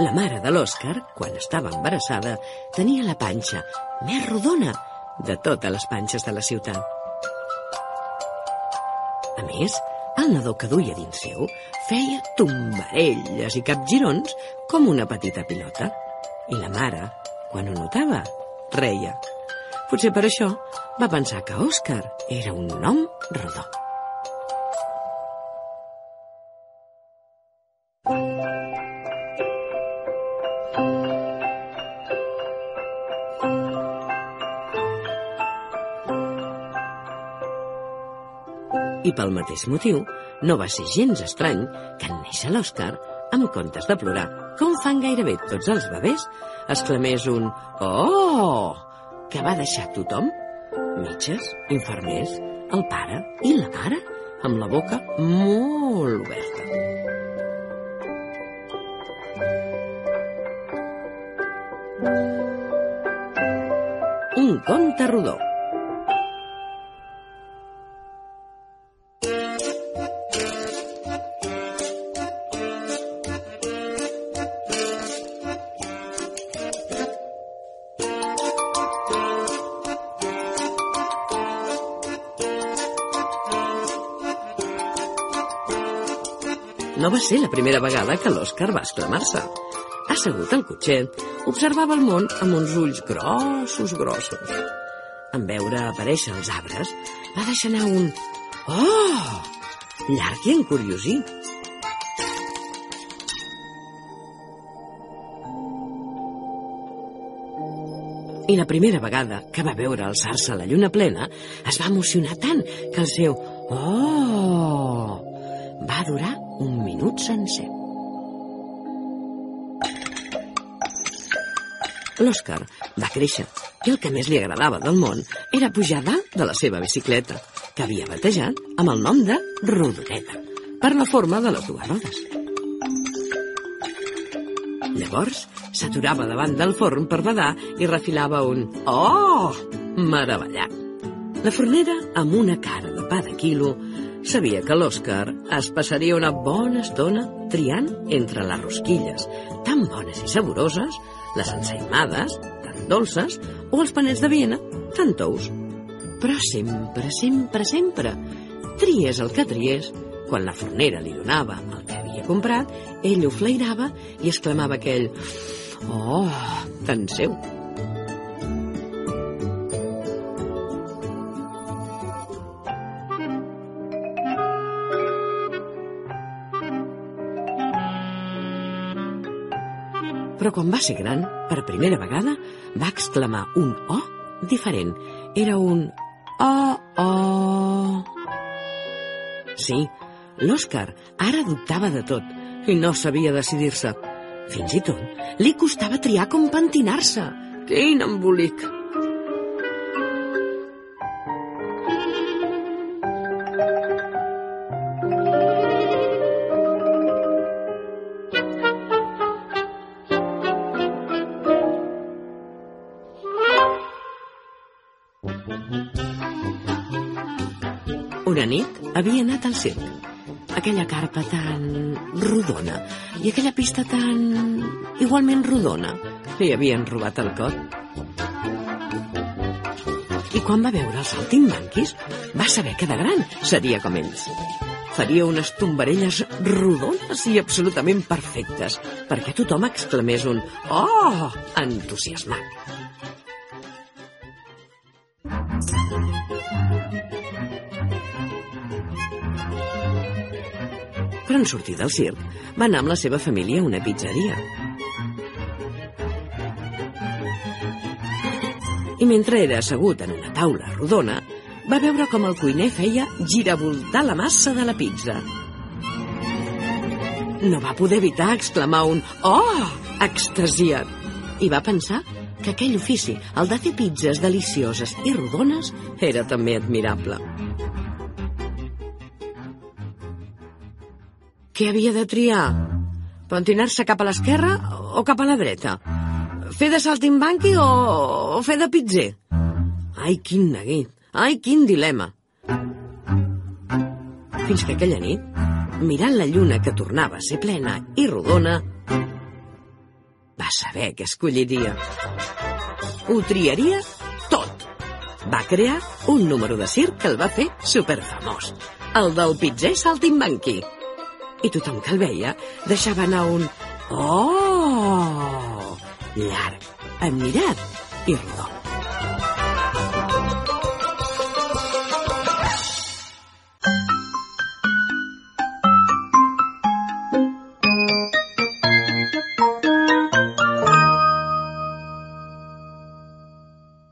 La mare de l'Òscar, quan estava embarassada, tenia la panxa més rodona de totes les panxes de la ciutat. A més, el nadó que duia dins seu feia tombarelles i capgirons com una petita pilota. I la mare, quan ho notava, reia. Potser per això va pensar que Òscar era un nom rodó. I pel mateix motiu, no va ser gens estrany que en néixer l'Òscar, en comptes de plorar, com fan gairebé tots els bebès, exclamés un «Oh!» que va deixar tothom, metges, infermers, el pare i la mare, amb la boca molt oberta. Un conte rodó. No va ser la primera vegada que l'Òscar va exclamar-se. Assegut al cotxet, observava el món amb uns ulls grossos, grossos. En veure aparèixer els arbres, va deixar anar un «Oh!» llarg i encuriosit. I la primera vegada que va veure alçar-se la lluna plena, es va emocionar tant que el seu «Oh!» va durar un minut sencer. L'Òscar va créixer i el que més li agradava del món era pujar dalt de la seva bicicleta, que havia batejat amb el nom de Rodoneta, per la forma de les dues rodes. Llavors s'aturava davant del forn per badar i refilava un «Oh!» meravellat. La fornera, amb una cara de pa de quilo, sabia que l'Òscar es passaria una bona estona triant entre les rosquilles, tan bones i saboroses, les ensaïmades, tan dolces, o els panets de Viena, tan tous. Però sempre, sempre, sempre, tries el que tries, quan la fornera li donava el que havia comprat, ell ho flairava i exclamava aquell «Oh, tan seu!» Però quan va ser gran, per primera vegada, va exclamar un «oh» diferent. Era un «oh, oh». Sí, l'Òscar ara dubtava de tot i no sabia decidir-se. Fins i tot li costava triar com pentinar-se. Quin embolic! Una nit havia anat al circ. Aquella carpa tan rodona i aquella pista tan igualment rodona li havien robat el cor. I quan va veure els saltimbanquis va saber que de gran seria com ells. Faria unes tombarelles rodones i absolutament perfectes perquè tothom exclamés un «Oh!» entusiasmat. Però en sortir del circ, va anar amb la seva família a una pizzeria. I mentre era assegut en una taula rodona, va veure com el cuiner feia giravoltar la massa de la pizza. No va poder evitar exclamar un «Oh!» extasiat i va pensar que aquell ofici, el de fer pizzas delicioses i rodones, era també admirable. Què havia de triar? Pentinar-se cap a l'esquerra o cap a la dreta? Fer de saltimbanqui o, o fer de pizzer? Ai, quin neguit! Ai, quin dilema! Fins que aquella nit, mirant la lluna que tornava a ser plena i rodona, va saber què escolliria. Ho triaria tot. Va crear un número de circ que el va fer superfamós, el del pitzer saltimbanqui. I tothom que el veia deixava anar un «Oh!» llarg, admirat i rodó.